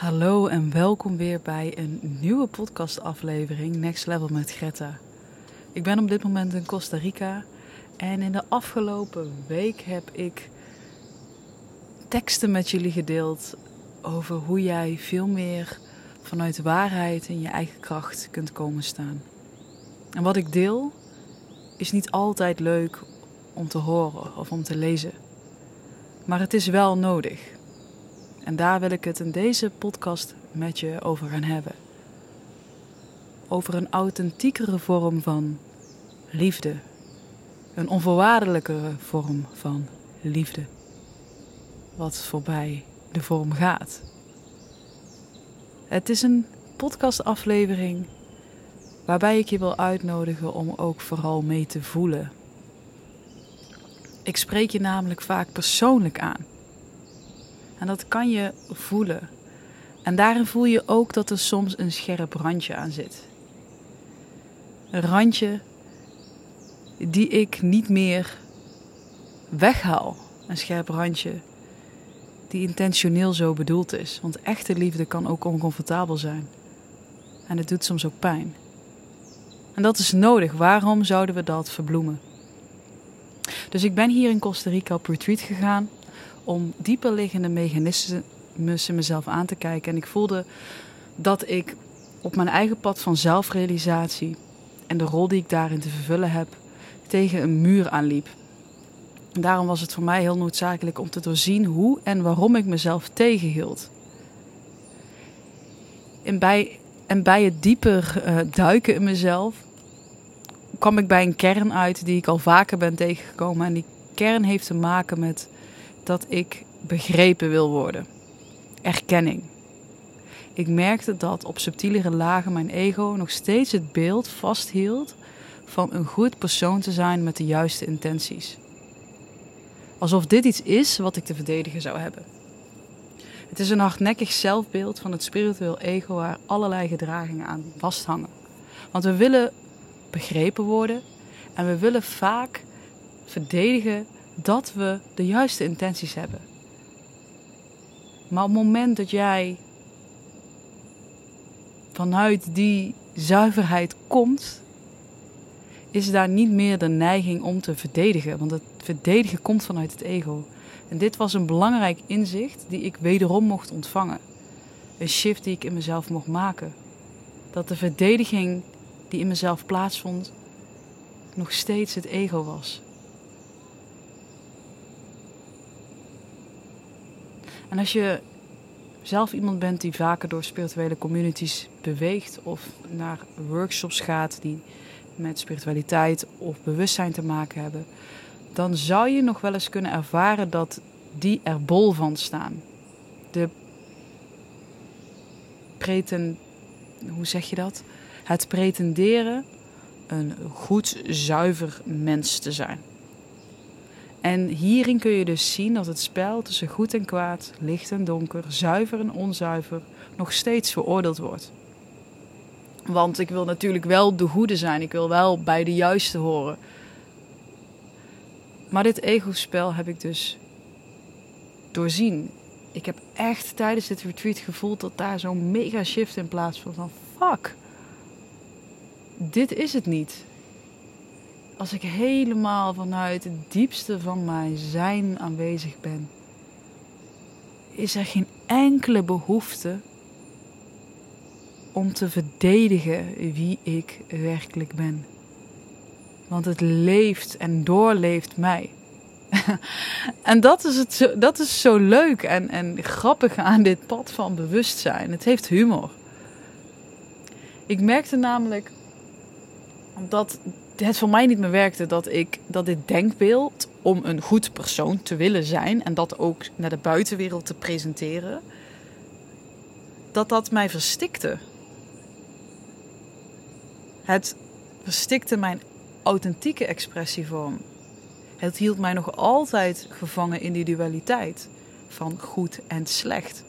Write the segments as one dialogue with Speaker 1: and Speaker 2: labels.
Speaker 1: Hallo en welkom weer bij een nieuwe podcastaflevering Next Level met Greta. Ik ben op dit moment in Costa Rica en in de afgelopen week heb ik teksten met jullie gedeeld over hoe jij veel meer vanuit waarheid in je eigen kracht kunt komen staan. En wat ik deel is niet altijd leuk om te horen of om te lezen, maar het is wel nodig. En daar wil ik het in deze podcast met je over gaan hebben. Over een authentiekere vorm van liefde. Een onvoorwaardelijkere vorm van liefde. Wat voorbij de vorm gaat. Het is een podcastaflevering waarbij ik je wil uitnodigen om ook vooral mee te voelen. Ik spreek je namelijk vaak persoonlijk aan. En dat kan je voelen. En daarin voel je ook dat er soms een scherp randje aan zit. Een randje die ik niet meer weghaal. Een scherp randje die intentioneel zo bedoeld is. Want echte liefde kan ook oncomfortabel zijn. En het doet soms ook pijn. En dat is nodig. Waarom zouden we dat verbloemen? Dus ik ben hier in Costa Rica op retreat gegaan om dieper liggende mechanismen mezelf aan te kijken. En ik voelde dat ik op mijn eigen pad van zelfrealisatie en de rol die ik daarin te vervullen heb, tegen een muur aanliep. Daarom was het voor mij heel noodzakelijk om te doorzien hoe en waarom ik mezelf tegenhield. En bij, en bij het dieper uh, duiken in mezelf kwam ik bij een kern uit die ik al vaker ben tegengekomen. En die kern heeft te maken met dat ik begrepen wil worden. Erkenning. Ik merkte dat op subtielere lagen mijn ego nog steeds het beeld vasthield van een goed persoon te zijn met de juiste intenties. Alsof dit iets is wat ik te verdedigen zou hebben. Het is een hardnekkig zelfbeeld van het spiritueel ego waar allerlei gedragingen aan vasthangen. Want we willen begrepen worden en we willen vaak verdedigen dat we de juiste intenties hebben. Maar op het moment dat jij vanuit die zuiverheid komt, is daar niet meer de neiging om te verdedigen. Want het verdedigen komt vanuit het ego. En dit was een belangrijk inzicht die ik wederom mocht ontvangen. Een shift die ik in mezelf mocht maken. Dat de verdediging die in mezelf plaatsvond nog steeds het ego was. En als je zelf iemand bent die vaker door spirituele communities beweegt of naar workshops gaat die met spiritualiteit of bewustzijn te maken hebben, dan zou je nog wel eens kunnen ervaren dat die er bol van staan. De preten, hoe zeg je dat? Het pretenderen een goed, zuiver mens te zijn. En hierin kun je dus zien dat het spel tussen goed en kwaad, licht en donker, zuiver en onzuiver nog steeds veroordeeld wordt. Want ik wil natuurlijk wel de goede zijn, ik wil wel bij de juiste horen. Maar dit ego-spel heb ik dus doorzien. Ik heb echt tijdens dit retreat gevoeld dat daar zo'n mega shift in plaatsvond van fuck. Dit is het niet als ik helemaal vanuit het diepste van mijn zijn aanwezig ben, is er geen enkele behoefte om te verdedigen wie ik werkelijk ben. Want het leeft en doorleeft mij. en dat is, het zo, dat is zo leuk en, en grappig aan dit pad van bewustzijn. Het heeft humor. Ik merkte namelijk dat het voor mij niet meer werkte dat ik dat dit denkbeeld om een goed persoon te willen zijn en dat ook naar de buitenwereld te presenteren, dat dat mij verstikte. Het verstikte mijn authentieke expressievorm. Het hield mij nog altijd gevangen in die dualiteit van goed en slecht.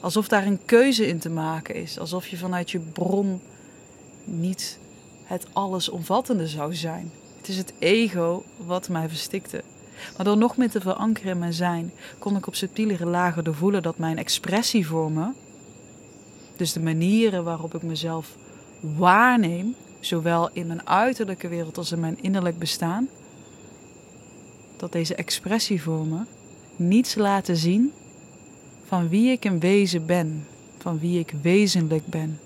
Speaker 1: Alsof daar een keuze in te maken is, alsof je vanuit je bron niet het allesomvattende zou zijn. Het is het ego wat mij verstikte. Maar door nog meer te verankeren in mijn zijn, kon ik op subtielere lagen doorvoelen dat mijn expressievormen, dus de manieren waarop ik mezelf waarneem, zowel in mijn uiterlijke wereld als in mijn innerlijk bestaan, dat deze expressievormen niets laten zien van wie ik in wezen ben, van wie ik wezenlijk ben.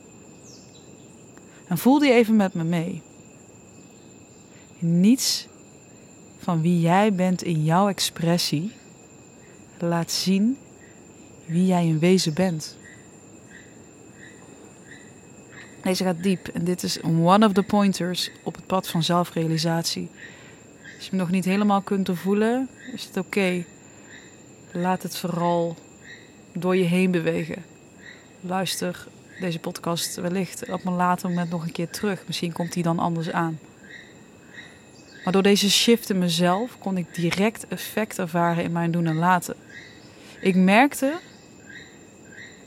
Speaker 1: En voel die even met me mee. Niets van wie jij bent in jouw expressie laat zien wie jij in wezen bent. Deze gaat diep en dit is one of the pointers op het pad van zelfrealisatie. Als je hem nog niet helemaal kunt voelen, is het oké. Laat het vooral door je heen bewegen. Luister deze podcast wellicht op een later moment nog een keer terug. Misschien komt die dan anders aan. Maar door deze shift in mezelf kon ik direct effect ervaren in mijn doen en laten. Ik merkte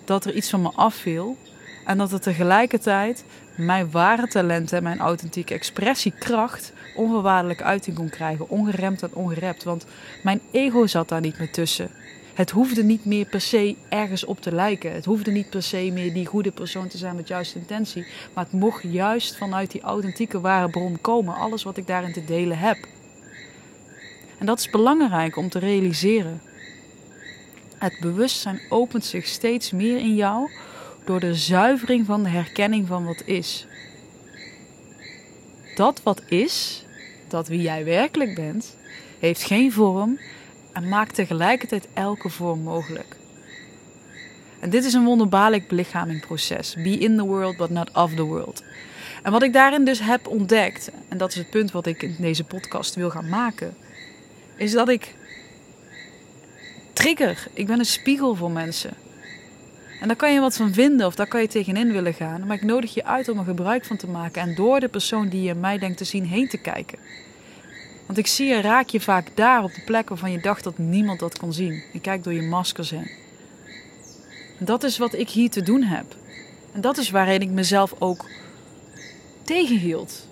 Speaker 1: dat er iets van me afviel en dat het tegelijkertijd mijn ware talenten en mijn authentieke expressiekracht onvoorwaardelijk uiting kon krijgen, ongeremd en ongerept. Want mijn ego zat daar niet meer tussen. Het hoefde niet meer per se ergens op te lijken. Het hoefde niet per se meer die goede persoon te zijn met juiste intentie. Maar het mocht juist vanuit die authentieke ware bron komen. Alles wat ik daarin te delen heb. En dat is belangrijk om te realiseren. Het bewustzijn opent zich steeds meer in jou door de zuivering van de herkenning van wat is. Dat wat is, dat wie jij werkelijk bent, heeft geen vorm en maakt tegelijkertijd elke vorm mogelijk. En dit is een wonderbaarlijk belichamingproces. Be in the world, but not of the world. En wat ik daarin dus heb ontdekt, en dat is het punt wat ik in deze podcast wil gaan maken, is dat ik trigger. Ik ben een spiegel voor mensen. En daar kan je wat van vinden of daar kan je tegenin willen gaan. Maar ik nodig je uit om er gebruik van te maken en door de persoon die je mij denkt te zien heen te kijken. Want ik zie je raak je vaak daar op de plek waarvan je dacht dat niemand dat kon zien. Je kijkt door je maskers heen. En dat is wat ik hier te doen heb. En dat is waarin ik mezelf ook tegenhield.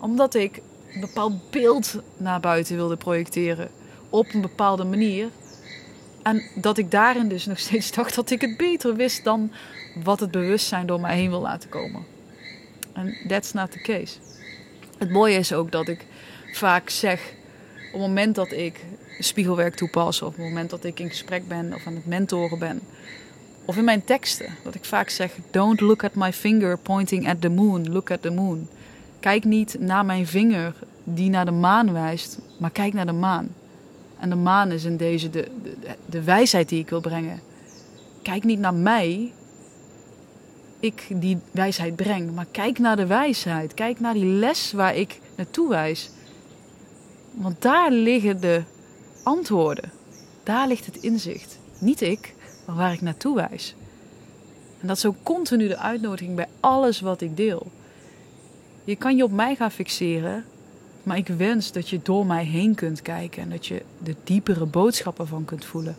Speaker 1: Omdat ik een bepaald beeld naar buiten wilde projecteren. Op een bepaalde manier. En dat ik daarin dus nog steeds dacht dat ik het beter wist dan wat het bewustzijn door mij heen wil laten komen. En that's not the case. Het mooie is ook dat ik vaak zeg op het moment dat ik spiegelwerk toepas, of op het moment dat ik in gesprek ben of aan het mentoren ben, of in mijn teksten, dat ik vaak zeg: Don't look at my finger pointing at the moon, look at the moon. Kijk niet naar mijn vinger die naar de maan wijst, maar kijk naar de maan. En de maan is in deze de, de, de wijsheid die ik wil brengen. Kijk niet naar mij, ik die wijsheid breng, maar kijk naar de wijsheid. Kijk naar die les waar ik naartoe wijs. Want daar liggen de antwoorden. Daar ligt het inzicht. Niet ik, maar waar ik naartoe wijs. En dat is ook continu de uitnodiging bij alles wat ik deel. Je kan je op mij gaan fixeren, maar ik wens dat je door mij heen kunt kijken en dat je de diepere boodschappen van kunt voelen.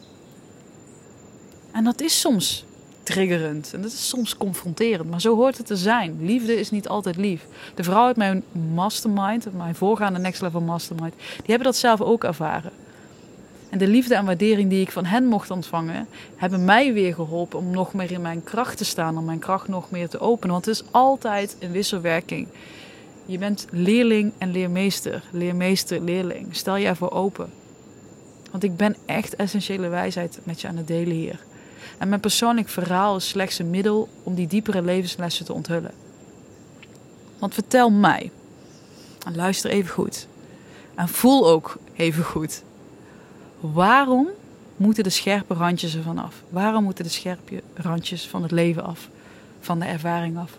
Speaker 1: En dat is soms triggerend en dat is soms confronterend, maar zo hoort het te zijn. Liefde is niet altijd lief. De vrouw uit mijn mastermind, mijn voorgaande Next Level Mastermind, die hebben dat zelf ook ervaren. En de liefde en waardering die ik van hen mocht ontvangen, hebben mij weer geholpen om nog meer in mijn kracht te staan, om mijn kracht nog meer te openen. Want het is altijd een wisselwerking. Je bent leerling en leermeester, leermeester, leerling. Stel je ervoor open. Want ik ben echt essentiële wijsheid met je aan het delen hier. En mijn persoonlijk verhaal is slechts een middel om die diepere levenslessen te onthullen. Want vertel mij, en luister even goed, en voel ook even goed, waarom moeten de scherpe randjes ervan af? Waarom moeten de scherpe randjes van het leven af, van de ervaring af?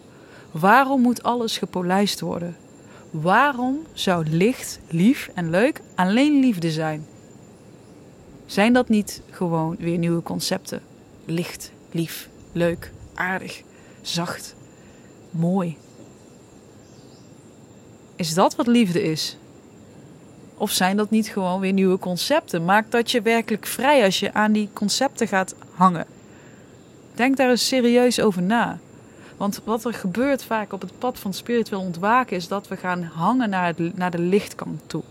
Speaker 1: Waarom moet alles gepolijst worden? Waarom zou licht, lief en leuk alleen liefde zijn? Zijn dat niet gewoon weer nieuwe concepten? Licht, lief, leuk, aardig, zacht, mooi. Is dat wat liefde is? Of zijn dat niet gewoon weer nieuwe concepten? Maakt dat je werkelijk vrij als je aan die concepten gaat hangen. Denk daar eens serieus over na. Want wat er gebeurt vaak op het pad van spiritueel ontwaken is dat we gaan hangen naar, naar de lichtkant toe.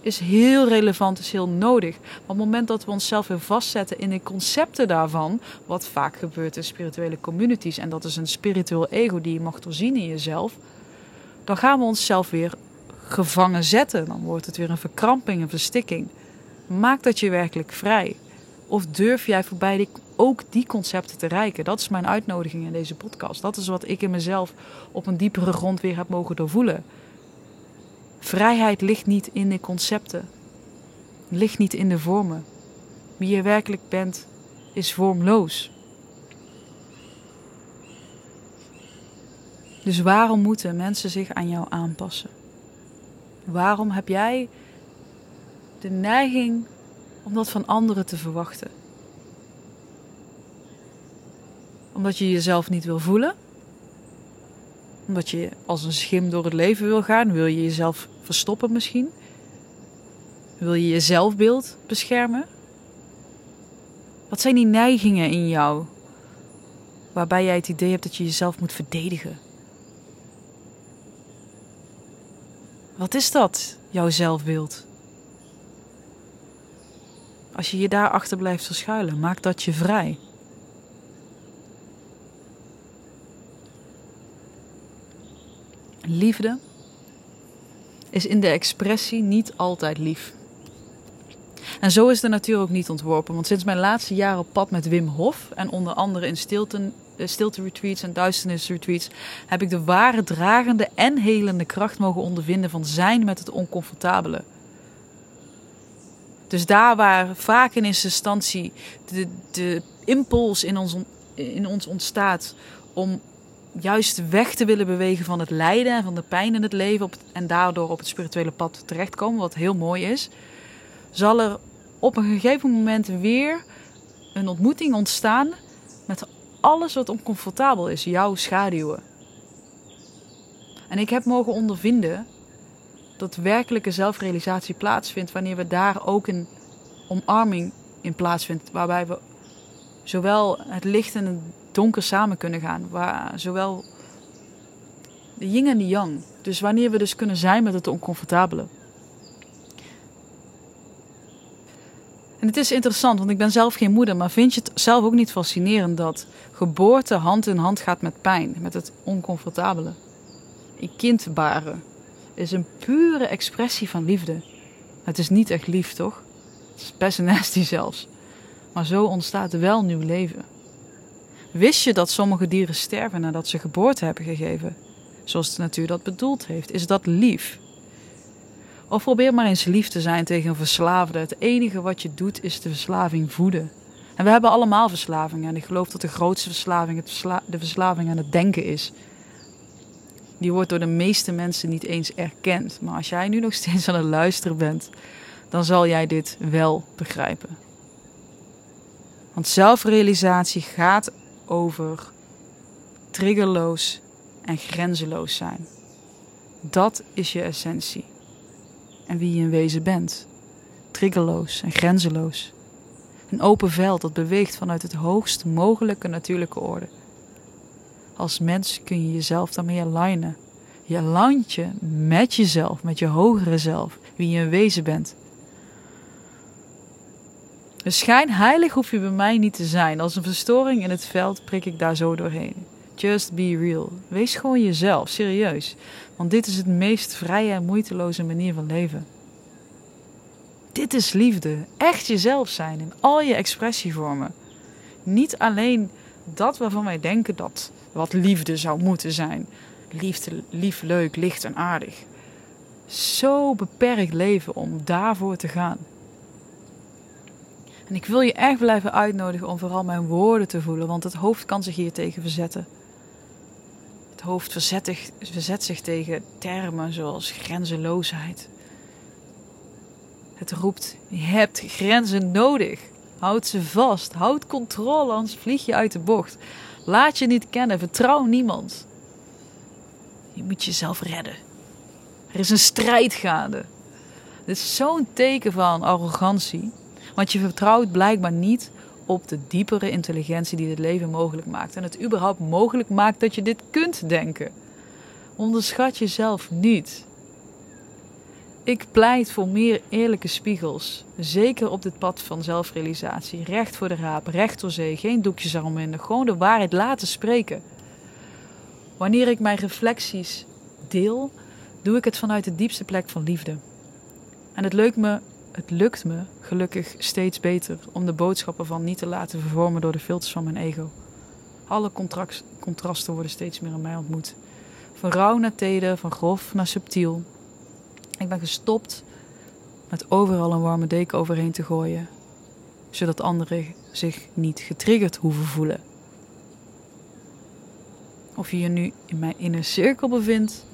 Speaker 1: is heel relevant, is heel nodig. Maar op het moment dat we onszelf weer vastzetten in de concepten daarvan, wat vaak gebeurt in spirituele communities, en dat is een spiritueel ego die je mag doorzien in jezelf, dan gaan we onszelf weer gevangen zetten. Dan wordt het weer een verkramping, een verstikking. Maak dat je werkelijk vrij. Of durf jij voorbij die, ook die concepten te reiken? Dat is mijn uitnodiging in deze podcast. Dat is wat ik in mezelf op een diepere grond weer heb mogen doorvoelen. Vrijheid ligt niet in de concepten, ligt niet in de vormen. Wie je werkelijk bent, is vormloos. Dus waarom moeten mensen zich aan jou aanpassen? Waarom heb jij de neiging om dat van anderen te verwachten? Omdat je jezelf niet wil voelen? Omdat je als een schim door het leven wil gaan? Wil je jezelf verstoppen misschien? Wil je je zelfbeeld beschermen? Wat zijn die neigingen in jou waarbij jij het idee hebt dat je jezelf moet verdedigen? Wat is dat, jouw zelfbeeld? Als je je daarachter blijft verschuilen, maakt dat je vrij. Liefde is in de expressie niet altijd lief. En zo is de natuur ook niet ontworpen. Want sinds mijn laatste jaar op pad met Wim Hof en onder andere in stilte, eh, stilte retreats en duisternis retreats heb ik de ware dragende en helende kracht mogen ondervinden van zijn met het oncomfortabele. Dus daar waar vaak in eerste instantie de, de impuls in ons, in ons ontstaat om juist weg te willen bewegen van het lijden en van de pijn in het leven en daardoor op het spirituele pad terechtkomen, wat heel mooi is, zal er op een gegeven moment weer een ontmoeting ontstaan met alles wat oncomfortabel is, jouw schaduwen. En ik heb mogen ondervinden dat werkelijke zelfrealisatie plaatsvindt wanneer we daar ook een omarming in plaatsvindt, waarbij we zowel het licht en het donker samen kunnen gaan. Waar zowel de yin en de yang. Dus wanneer we dus kunnen zijn met het oncomfortabele. En het is interessant, want ik ben zelf geen moeder, maar vind je het zelf ook niet fascinerend dat geboorte hand in hand gaat met pijn, met het oncomfortabele? Een kind baren is een pure expressie van liefde. Het is niet echt lief, toch? Het is best nasty zelfs. Maar zo ontstaat wel nieuw leven. Wist je dat sommige dieren sterven nadat ze geboorte hebben gegeven? Zoals de natuur dat bedoeld heeft. Is dat lief? Of probeer maar eens lief te zijn tegen een verslaafde. Het enige wat je doet is de verslaving voeden. En we hebben allemaal verslavingen. En ik geloof dat de grootste verslaving de verslaving aan het denken is. Die wordt door de meeste mensen niet eens erkend. Maar als jij nu nog steeds aan het luisteren bent, dan zal jij dit wel begrijpen. Want zelfrealisatie gaat over triggerloos en grenzeloos zijn. Dat is je essentie. En wie je in wezen bent. Triggerloos en grenzeloos. Een open veld dat beweegt vanuit het hoogst mogelijke natuurlijke orde. Als mens kun je jezelf daarmee alignen. Je alignt je met jezelf, met je hogere zelf, wie je in wezen bent. Schijnheilig hoef je bij mij niet te zijn. Als een verstoring in het veld prik ik daar zo doorheen. Just be real. Wees gewoon jezelf, serieus. Want dit is het meest vrije en moeiteloze manier van leven. Dit is liefde. Echt jezelf zijn in al je expressievormen. Niet alleen dat waarvan wij denken dat wat liefde zou moeten zijn. Liefde, lief, leuk, licht en aardig. Zo beperkt leven om daarvoor te gaan. En ik wil je echt blijven uitnodigen om vooral mijn woorden te voelen, want het hoofd kan zich hier tegen verzetten. Het hoofd verzet, verzet zich tegen termen zoals grenzeloosheid. Het roept: je hebt grenzen nodig. Houd ze vast. Houd controle, anders vlieg je uit de bocht. Laat je niet kennen. Vertrouw niemand. Je moet jezelf redden. Er is een strijd gaande. Dit is zo'n teken van arrogantie. Want je vertrouwt blijkbaar niet op de diepere intelligentie die het leven mogelijk maakt. En het überhaupt mogelijk maakt dat je dit kunt denken. Onderschat jezelf niet. Ik pleit voor meer eerlijke spiegels. Zeker op dit pad van zelfrealisatie. Recht voor de raap, recht door zee, geen doekjes eromheen. Gewoon de waarheid laten spreken. Wanneer ik mijn reflecties deel, doe ik het vanuit de diepste plek van liefde. En het lukt me, het lukt me gelukkig steeds beter om de boodschappen van niet te laten vervormen door de filters van mijn ego. Alle contrasten worden steeds meer in mij ontmoet. Van rauw naar teder, van grof naar subtiel. Ik ben gestopt met overal een warme deken overheen te gooien, zodat anderen zich niet getriggerd hoeven voelen. Of je je nu in mijn inner cirkel bevindt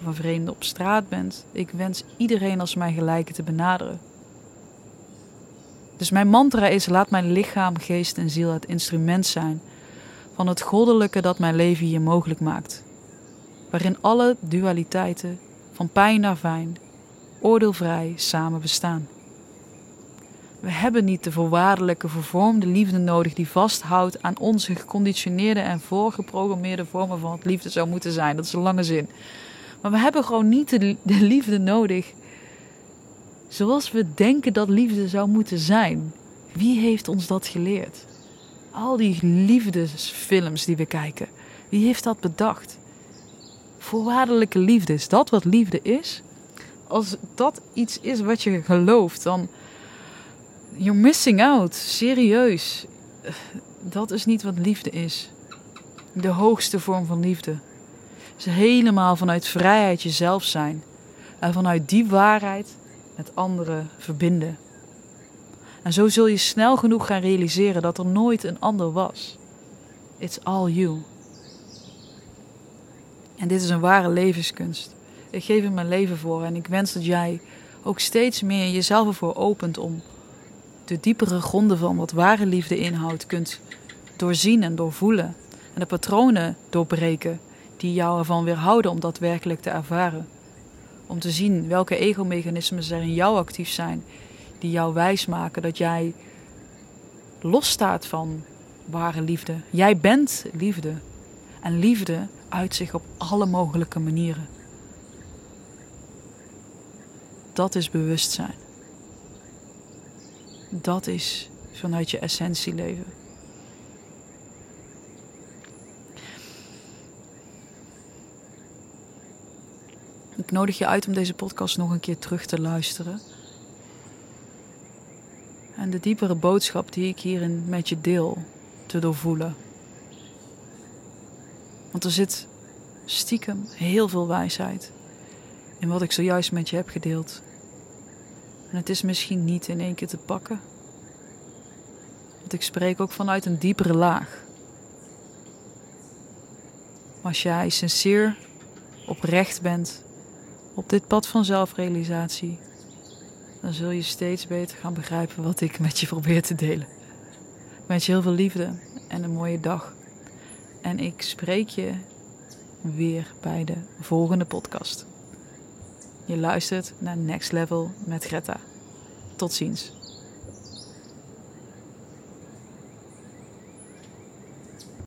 Speaker 1: of een vreemde op straat bent, ik wens iedereen als mijn gelijke te benaderen. Dus mijn mantra is: laat mijn lichaam, geest en ziel het instrument zijn van het goddelijke dat mijn leven hier mogelijk maakt. Waarin alle dualiteiten, van pijn naar fijn, oordeelvrij samen bestaan. We hebben niet de voorwaardelijke, vervormde liefde nodig die vasthoudt aan onze geconditioneerde en voorgeprogrammeerde vormen van wat liefde zou moeten zijn. Dat is een lange zin. Maar we hebben gewoon niet de, de liefde nodig zoals we denken dat liefde zou moeten zijn. Wie heeft ons dat geleerd? Al die liefdesfilms die we kijken. Wie heeft dat bedacht? Voorwaardelijke liefde, is dat wat liefde is? Als dat iets is wat je gelooft, dan. You're missing out. Serieus. Dat is niet wat liefde is. De hoogste vorm van liefde. Is helemaal vanuit vrijheid jezelf zijn. En vanuit die waarheid met anderen verbinden. En zo zul je snel genoeg gaan realiseren dat er nooit een ander was. It's all you. En dit is een ware levenskunst. Ik geef er mijn leven voor en ik wens dat jij ook steeds meer jezelf ervoor opent om de diepere gronden van wat ware liefde inhoudt kunt doorzien en doorvoelen. En de patronen doorbreken die jou ervan weerhouden om dat werkelijk te ervaren. Om te zien welke ego-mechanismen er in jou actief zijn die jou wijsmaken dat jij losstaat van ware liefde. Jij bent liefde. En liefde uit zich op alle mogelijke manieren. Dat is bewustzijn. Dat is vanuit je essentie leven. Ik nodig je uit om deze podcast nog een keer terug te luisteren. En de diepere boodschap die ik hierin met je deel te doorvoelen. Want er zit stiekem heel veel wijsheid in wat ik zojuist met je heb gedeeld. En het is misschien niet in één keer te pakken. Want ik spreek ook vanuit een diepere laag. Als jij sincere, oprecht bent op dit pad van zelfrealisatie, dan zul je steeds beter gaan begrijpen wat ik met je probeer te delen. Ik wens je heel veel liefde en een mooie dag. En ik spreek je weer bij de volgende podcast. Je luistert naar Next Level met Greta. Tot ziens.